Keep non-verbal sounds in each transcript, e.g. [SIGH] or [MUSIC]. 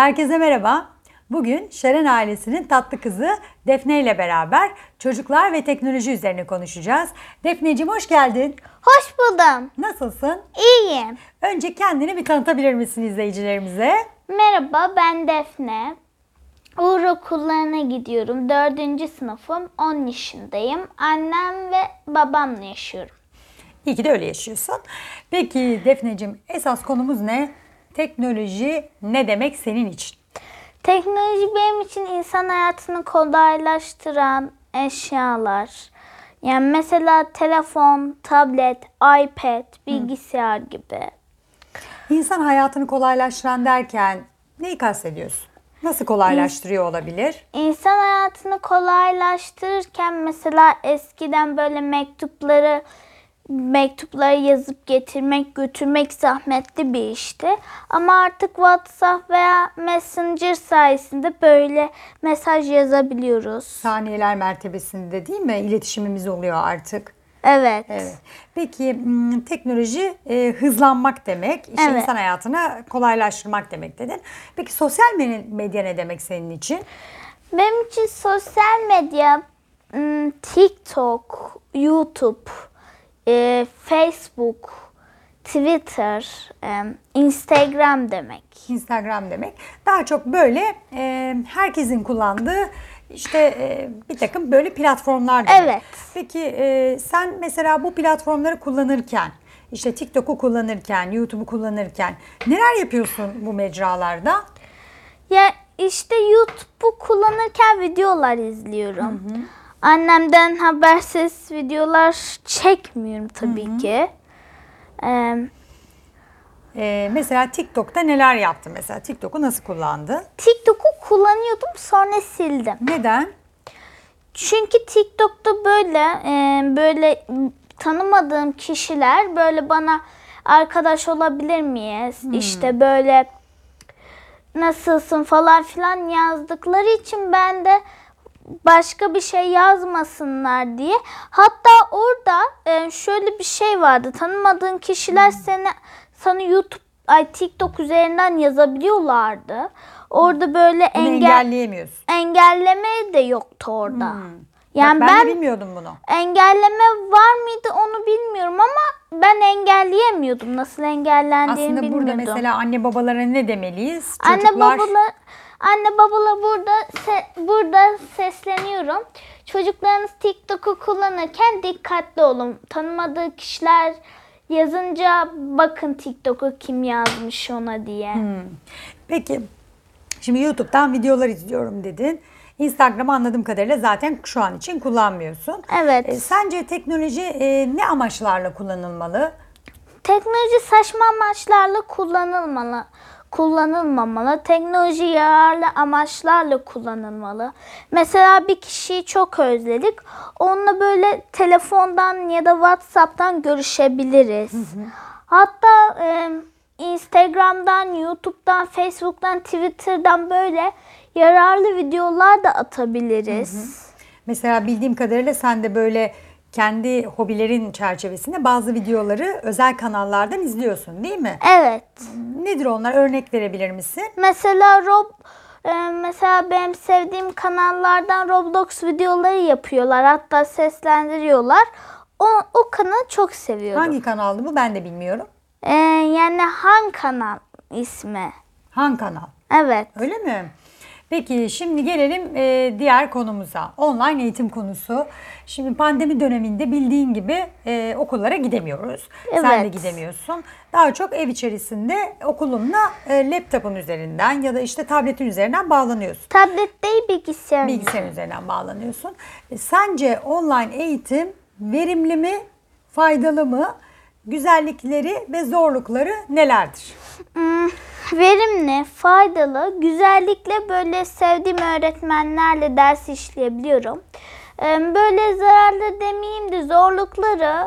Herkese merhaba. Bugün Şeren ailesinin tatlı kızı Defne ile beraber çocuklar ve teknoloji üzerine konuşacağız. Defneciğim hoş geldin. Hoş buldum. Nasılsın? İyiyim. Önce kendini bir tanıtabilir misin izleyicilerimize? Merhaba ben Defne. Uğur okullarına gidiyorum. Dördüncü sınıfım. 10 yaşındayım. Annem ve babamla yaşıyorum. İyi ki de öyle yaşıyorsun. Peki Defneciğim esas konumuz ne? Teknoloji ne demek senin için? Teknoloji benim için insan hayatını kolaylaştıran eşyalar. Yani mesela telefon, tablet, iPad, bilgisayar gibi. İnsan hayatını kolaylaştıran derken neyi kastediyorsun? Nasıl kolaylaştırıyor olabilir? İnsan hayatını kolaylaştırırken mesela eskiden böyle mektupları mektupları yazıp getirmek, götürmek zahmetli bir işti. Ama artık WhatsApp veya Messenger sayesinde böyle mesaj yazabiliyoruz. Saniyeler mertebesinde değil mi? İletişimimiz oluyor artık. Evet. Evet. Peki m, teknoloji e, hızlanmak demek, işte Evet. insan hayatını kolaylaştırmak demek dedin. Peki sosyal me- medya ne demek senin için? Benim için sosyal medya hmm, TikTok, YouTube, e, Facebook, Twitter, e, Instagram demek. Instagram demek. Daha çok böyle e, herkesin kullandığı işte e, bir takım böyle platformlar demek. Evet. Peki e, sen mesela bu platformları kullanırken, işte TikTok'u kullanırken, YouTube'u kullanırken neler yapıyorsun bu mecralarda? Ya işte YouTube'u kullanırken videolar izliyorum. Annemden habersiz videolar çekmiyorum tabii ki. Ee, E, mesela TikTok'ta neler yaptın mesela? TikTok'u nasıl kullandın? TikTok'u kullanıyordum sonra sildim. Neden? Çünkü TikTok'ta böyle e, böyle tanımadığım kişiler böyle bana arkadaş olabilir miyiz? İşte böyle nasılsın falan filan yazdıkları için ben de başka bir şey yazmasınlar diye. Hatta orada e, şöyle bir şey vardı. Tanımadığın kişiler seni sana YouTube ay TikTok üzerinden yazabiliyorlardı. Orada böyle Bunu engel engelleyemiyorsun. engelleme de yoktu orada. Yani Bak ben, ben, bilmiyordum bunu. engelleme var mıydı onu bilmiyorum ama ben engelleyemiyordum. Nasıl engellendiğini Aslında burada bilmiyordum. mesela anne babalara ne demeliyiz? anne Çocuklar babalar anne babalar burada se- burada sesleniyorum. Çocuklarınız TikTok'u kullanırken dikkatli olun. Tanımadığı kişiler yazınca bakın TikTok'u kim yazmış ona diye. Peki şimdi YouTube'dan videolar izliyorum dedin. Instagram'ı anladığım kadarıyla zaten şu an için kullanmıyorsun. Evet. E, sence teknoloji e, ne amaçlarla kullanılmalı? Teknoloji saçma amaçlarla kullanılmalı. Kullanılmamalı. Teknoloji yararlı amaçlarla kullanılmalı. Mesela bir kişiyi çok özledik. Onunla böyle telefondan ya da WhatsApp'tan görüşebiliriz. Hatta e, Instagram'dan, YouTube'dan, Facebook'tan, Twitter'dan böyle yararlı videolar da atabiliriz. Mesela bildiğim kadarıyla sen de böyle kendi hobilerin çerçevesinde bazı videoları özel kanallardan izliyorsun değil mi? Evet. Nedir onlar? Örnek verebilir misin? Mesela Rob e, mesela benim sevdiğim kanallardan Roblox videoları yapıyorlar. Hatta seslendiriyorlar. O, o kanalı çok seviyorum. Hangi kanaldı bu? Ben de bilmiyorum. E, yani Han kanal ismi. Han kanal. Evet. Öyle mi? Peki şimdi gelelim e, diğer konumuza. Online eğitim konusu. Şimdi pandemi döneminde bildiğin gibi e, okullara gidemiyoruz. Sen de Evet. gidemiyorsun. Daha çok ev içerisinde okulunla e, laptopun üzerinden ya da işte tabletin üzerinden bağlanıyorsun. Tablet değil bilgisayar. Bilgisayar üzerinden bağlanıyorsun. E, sence online eğitim verimli mi, faydalı mı? Güzellikleri ve zorlukları nelerdir? Hmm, verimli, faydalı, güzellikle böyle sevdiğim öğretmenlerle ders işleyebiliyorum. Ee, Böyle zararlı demeyeyim de zorlukları,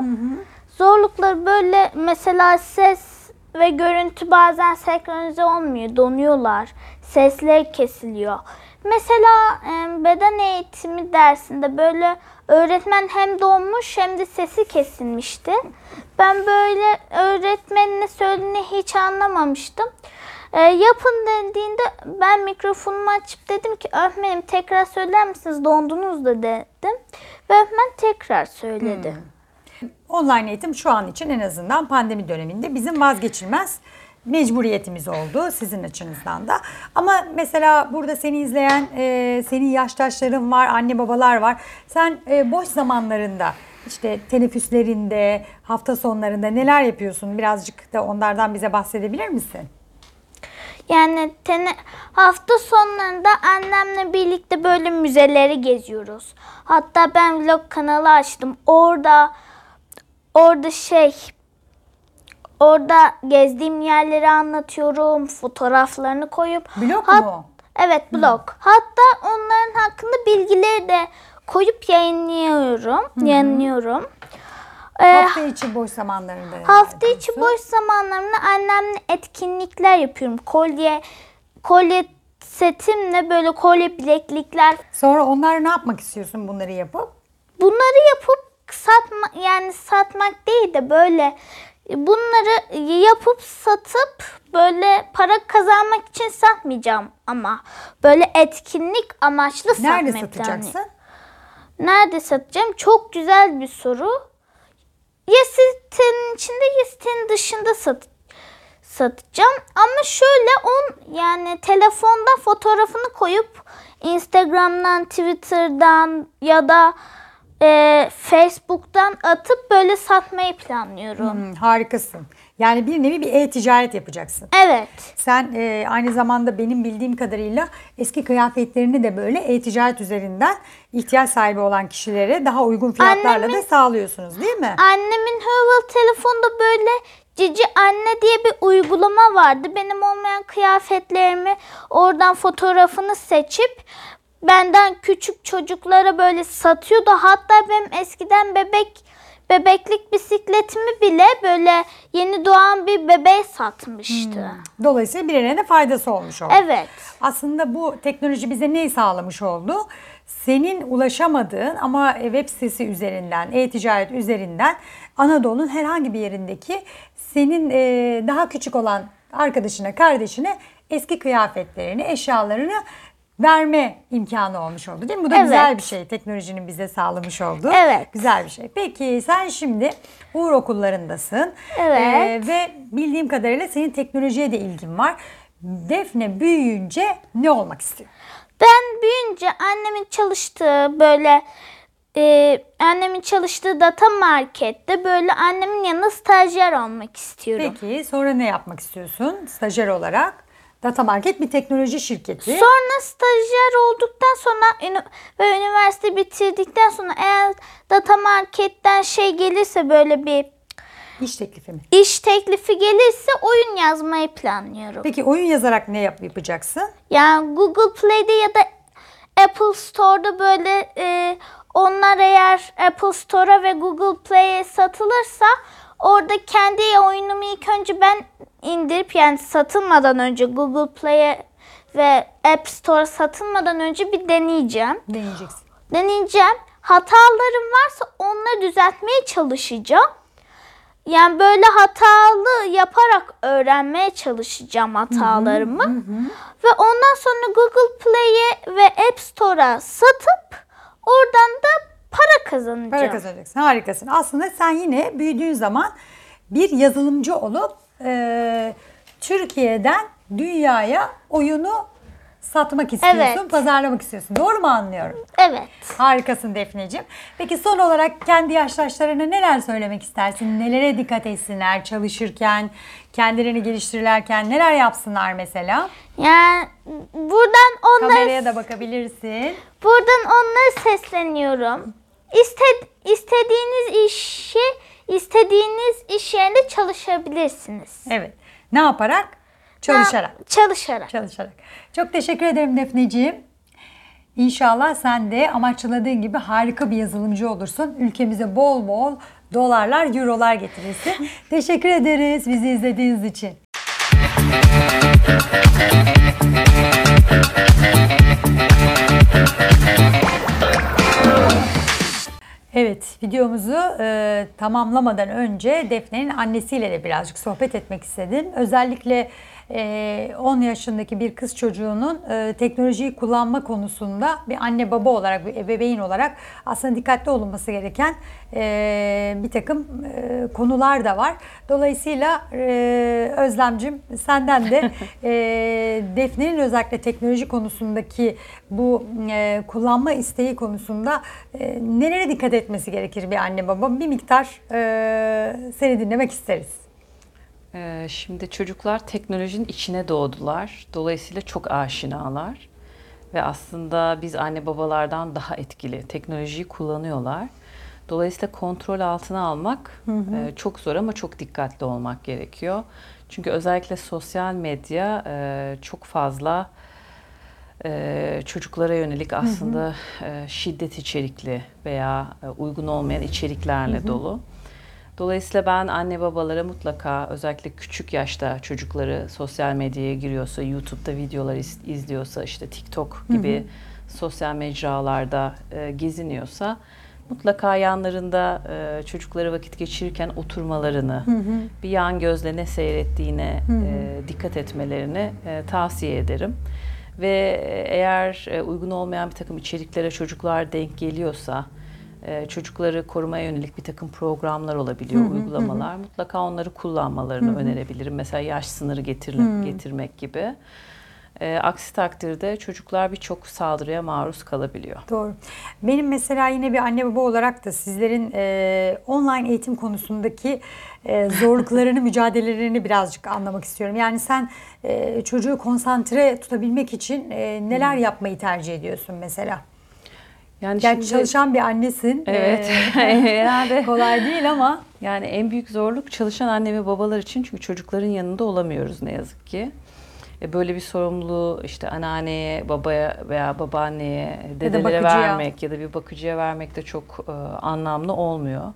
zorlukları böyle mesela ses ve görüntü bazen senkronize olmuyor, donuyorlar. Sesler kesiliyor. Mesela beden eğitimi dersinde böyle öğretmen hem donmuş hem de sesi kesilmişti. Ben böyle öğretmenin ne söylediğini hiç anlamamıştım. E, yapın dediğinde ben mikrofonumu açıp dedim ki öğretmenim tekrar söyler misiniz dondunuz da dedim. Ve öğretmen tekrar söyledi. Online eğitim şu an için en azından pandemi döneminde bizim vazgeçilmez mecburiyetimiz oldu sizin açınızdan da. Ama mesela burada seni izleyen e, senin yaştaşların var, anne babalar var. Sen e, boş zamanlarında işte teneffüslerinde, hafta sonlarında neler yapıyorsun? Birazcık da onlardan bize bahsedebilir misin? Yani tene, hafta sonlarında annemle birlikte böyle müzeleri geziyoruz. Hatta ben vlog kanalı açtım. Orada orada şey orada gezdiğim yerleri anlatıyorum. Fotoğraflarını koyup Blog Hat- mu? Evet blog. Hatta onların hakkında bilgileri de koyup yayınlıyorum. Yayınlıyorum. Ee, Hafta içi boş zamanlarında. Hafta içi boş zamanlarımda annemle etkinlikler yapıyorum. Kolye kolye setimle böyle kolye bileklikler. Sonra onlar ne yapmak istiyorsun bunları yapıp? Bunları yapıp satma yani satmak değil de böyle bunları yapıp satıp böyle para kazanmak için satmayacağım ama böyle etkinlik amaçlı Nerede satmayı planlıyorum. satacaksın? Nerede satacağım? Çok güzel bir soru. Ya içinde ya dışında sat, satacağım. Ama şöyle on yani telefonda fotoğrafını koyup Instagram'dan, Twitter'dan ya da e, Facebook'tan atıp böyle satmayı planlıyorum. Hmm, harikasın. Yani bir nevi bir e-ticaret yapacaksın. Evet. Sen e, aynı zamanda benim bildiğim kadarıyla eski kıyafetlerini de böyle e-ticaret üzerinden ihtiyaç sahibi olan kişilere daha uygun fiyatlarla da Annemin- sağlıyorsunuz değil mi? Annemin Hurvel telefonda böyle Cici Anne diye bir uygulama vardı. Benim olmayan kıyafetlerimi oradan fotoğrafını seçip benden küçük çocuklara böyle satıyordu. Hatta benim eskiden bebek bebeklik bisikletimi bile böyle yeni doğan bir bebeğe satmıştı. Dolayısıyla birilerine de faydası olmuş oldu. Evet. Aslında bu teknoloji bize neyi sağlamış oldu? Senin ulaşamadığın ama web sitesi üzerinden, e-ticaret üzerinden Anadolu'nun herhangi bir yerindeki senin e, daha küçük olan arkadaşına, kardeşine eski kıyafetlerini, eşyalarını verme imkanı olmuş oldu değil mi? Bu da Evet. güzel bir şey. Teknolojinin bize sağlamış olduğu. Evet. Güzel bir şey. Peki sen şimdi Uğur okullarındasın. Evet. Ee, ve bildiğim kadarıyla senin teknolojiye de ilgin var. Defne büyüyünce ne olmak istiyor? Ben büyüyünce annemin çalıştığı böyle e, annemin çalıştığı data markette böyle annemin yanında stajyer olmak istiyorum. Peki sonra ne yapmak istiyorsun stajyer olarak? Data Market bir teknoloji şirketi. Sonra stajyer olduktan sonra ünü- ve üniversite bitirdikten sonra eğer data marketten şey gelirse böyle bir İş teklifi mi? iş teklifi gelirse oyun yazmayı planlıyorum. Peki oyun yazarak ne yap yapacaksın? Yani Google Play'de ya da Apple Store'da böyle e, onlar eğer Apple Store'a ve Google Play'e satılırsa orada kendi oyunumu ilk önce ben indirip yani satılmadan önce Google Play'e ve App Store satılmadan önce bir deneyeceğim. Deneyeceksin. Deneyeceğim. Hatalarım varsa onları düzeltmeye çalışacağım. Yani böyle hatalı yaparak öğrenmeye çalışacağım hatalarımı. Ve ondan sonra Google Play'e ve App Store'a satıp oradan da kazanacağım. Para kazanacaksın. Harikasın. Aslında sen yine büyüdüğün zaman bir yazılımcı olup e, Türkiye'den dünyaya oyunu satmak istiyorsun, Evet. pazarlamak istiyorsun. Doğru mu anlıyorum? Evet. Harikasın Defneciğim. Peki son olarak kendi yaştaşlarına neler söylemek istersin? Nelere dikkat etsinler çalışırken, kendilerini geliştirirlerken neler yapsınlar mesela? Yani buradan onları Kameraya da bakabilirsin. Buradan onlara sesleniyorum. İste, istediğiniz işi istediğiniz iş yerinde çalışabilirsiniz. Evet. Ne yaparak? Çalışarak. Ha, Çalışarak. Çalışarak. Çok teşekkür ederim Defneciğim. İnşallah sen de amaçladığın gibi harika bir yazılımcı olursun. Ülkemize bol bol dolarlar, eurolar getirirsin. [LAUGHS] teşekkür ederiz bizi izlediğiniz için. Evet, videomuzu e, tamamlamadan önce Defne'nin annesiyle de birazcık sohbet etmek istedim. Özellikle 10 yaşındaki bir kız çocuğunun e, teknolojiyi kullanma konusunda bir anne baba olarak, bir ebeveyn olarak aslında dikkatli olunması gereken e, bir takım e, konular da var. Dolayısıyla Özlemcim senden de [LAUGHS] Defne'nin özellikle teknoloji konusundaki bu kullanma isteği konusunda nelere dikkat etmesi gerekir bir anne baba? Bir miktar seni dinlemek isteriz. Ee, Şimdi çocuklar teknolojinin içine doğdular. Dolayısıyla çok aşinalar. Ve aslında biz anne babalardan daha etkili teknolojiyi kullanıyorlar. Dolayısıyla kontrol altına almak e, çok zor ama çok dikkatli olmak gerekiyor. Çünkü özellikle sosyal medya e, çok fazla e, çocuklara yönelik aslında e, şiddet içerikli veya uygun olmayan içeriklerle dolu. Dolayısıyla ben anne babalara mutlaka özellikle küçük yaşta çocukları sosyal medyaya giriyorsa, YouTube'da videolar iz- izliyorsa, işte TikTok gibi sosyal mecralarda e, geziniyorsa mutlaka yanlarında e, çocukları vakit geçirirken oturmalarını, bir yan gözle ne seyrettiğine e, dikkat etmelerini e, tavsiye ederim. Ve eğer e, uygun olmayan bir takım içeriklere çocuklar denk geliyorsa, e, çocukları korumaya yönelik bir takım programlar olabiliyor, uygulamalar. Mutlaka onları kullanmalarını önerebilirim. Mesela yaş sınırı getir, getirmek gibi. E, aksi takdirde çocuklar birçok saldırıya maruz kalabiliyor. Doğru. Benim mesela yine bir anne baba olarak da sizlerin e, online eğitim konusundaki e, zorluklarını, [LAUGHS] mücadelelerini birazcık anlamak istiyorum. Yani sen e, çocuğu konsantre tutabilmek için e, neler yapmayı tercih ediyorsun mesela? Yani Gerçi şimdi- çalışan bir annesin. Evet. [LAUGHS] Herhalde. [LAUGHS] kolay değil ama Yani en büyük zorluk çalışan anne ve babalar için çünkü çocukların yanında olamıyoruz ne yazık ki. E, Böyle bir sorumluluğu işte anneanneye, babaya veya babaanneye, dedelere bakıcıya. vermek ya da bir bakıcıya vermek de çok e, anlamlı olmuyor.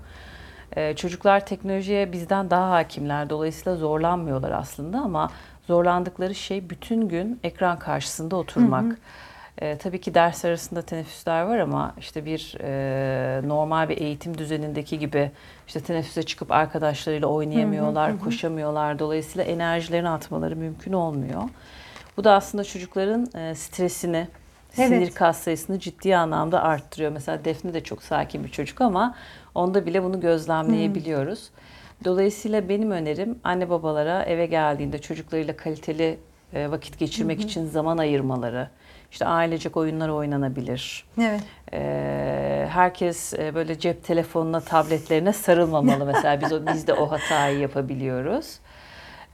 E, çocuklar teknolojiye bizden daha hakimler. Dolayısıyla zorlanmıyorlar aslında ama zorlandıkları şey bütün gün ekran karşısında oturmak. E, tabii ki ders arasında teneffüsler var ama işte bir e, normal bir eğitim düzenindeki gibi işte teneffüse çıkıp arkadaşlarıyla oynayamıyorlar, koşamıyorlar. Dolayısıyla enerjilerini atmaları mümkün olmuyor. Bu da aslında çocukların e, stresini, Evet. sinir kas sayısını ciddi anlamda arttırıyor. Mesela Defne de çok sakin bir çocuk ama onda bile bunu gözlemleyebiliyoruz. Dolayısıyla benim önerim anne babalara eve geldiğinde çocuklarıyla kaliteli e, vakit geçirmek için zaman ayırmaları. İşte ailecek oyunlar oynanabilir. evet. Ee, herkes e, böyle cep telefonuna, tabletlerine sarılmamalı. [LAUGHS] Mesela biz o biz de o hatayı yapabiliyoruz.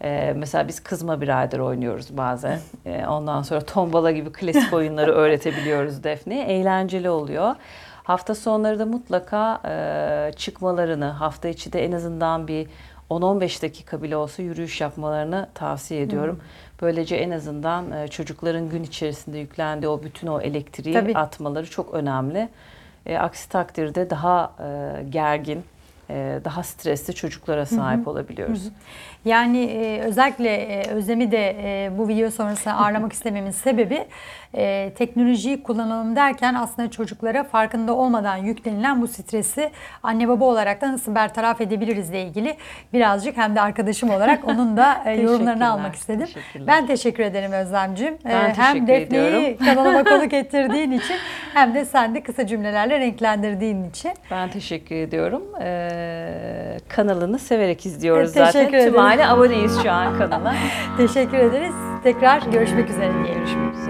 Ee, mesela biz kızma birader oynuyoruz bazen. Ee, ondan sonra tombala gibi klasik [LAUGHS] oyunları öğretebiliyoruz Defne'ye. Eğlenceli oluyor. Hafta sonları da mutlaka e, çıkmalarını, hafta içi de en azından bir 10-15 dakika bile olsa yürüyüş yapmalarını tavsiye ediyorum. Böylece en azından e, çocukların gün içerisinde yüklendiği o bütün o elektriği Tabii. atmaları çok önemli. E, aksi takdirde daha e, gergin, daha stresli çocuklara sahip olabiliyoruz. Yani e, özellikle e, Özlem'i de e, bu video sonrasında [LAUGHS] ağırlamak istememin sebebi e, teknolojiyi kullanalım derken aslında çocuklara farkında olmadan yüklenilen bu stresi anne baba olarak da nasıl bertaraf edebilirizle ilgili birazcık hem de arkadaşım olarak [LAUGHS] onun da e, yorumlarını almak istedim. Ben teşekkür ederim Özlemcim. Ben hem teşekkür Defne'yi [LAUGHS] kanalıma konuk ettirdiğin için hem de sen de kısa cümlelerle renklendirdiğin için. Ben teşekkür ediyorum. Ee, kanalını severek izliyoruz Teşekkür zaten. ederim. Tüm aile aboneyiz şu an kanala. Teşekkür ederiz. Tekrar görüşmek üzere diyelim. Görüşmek üzere.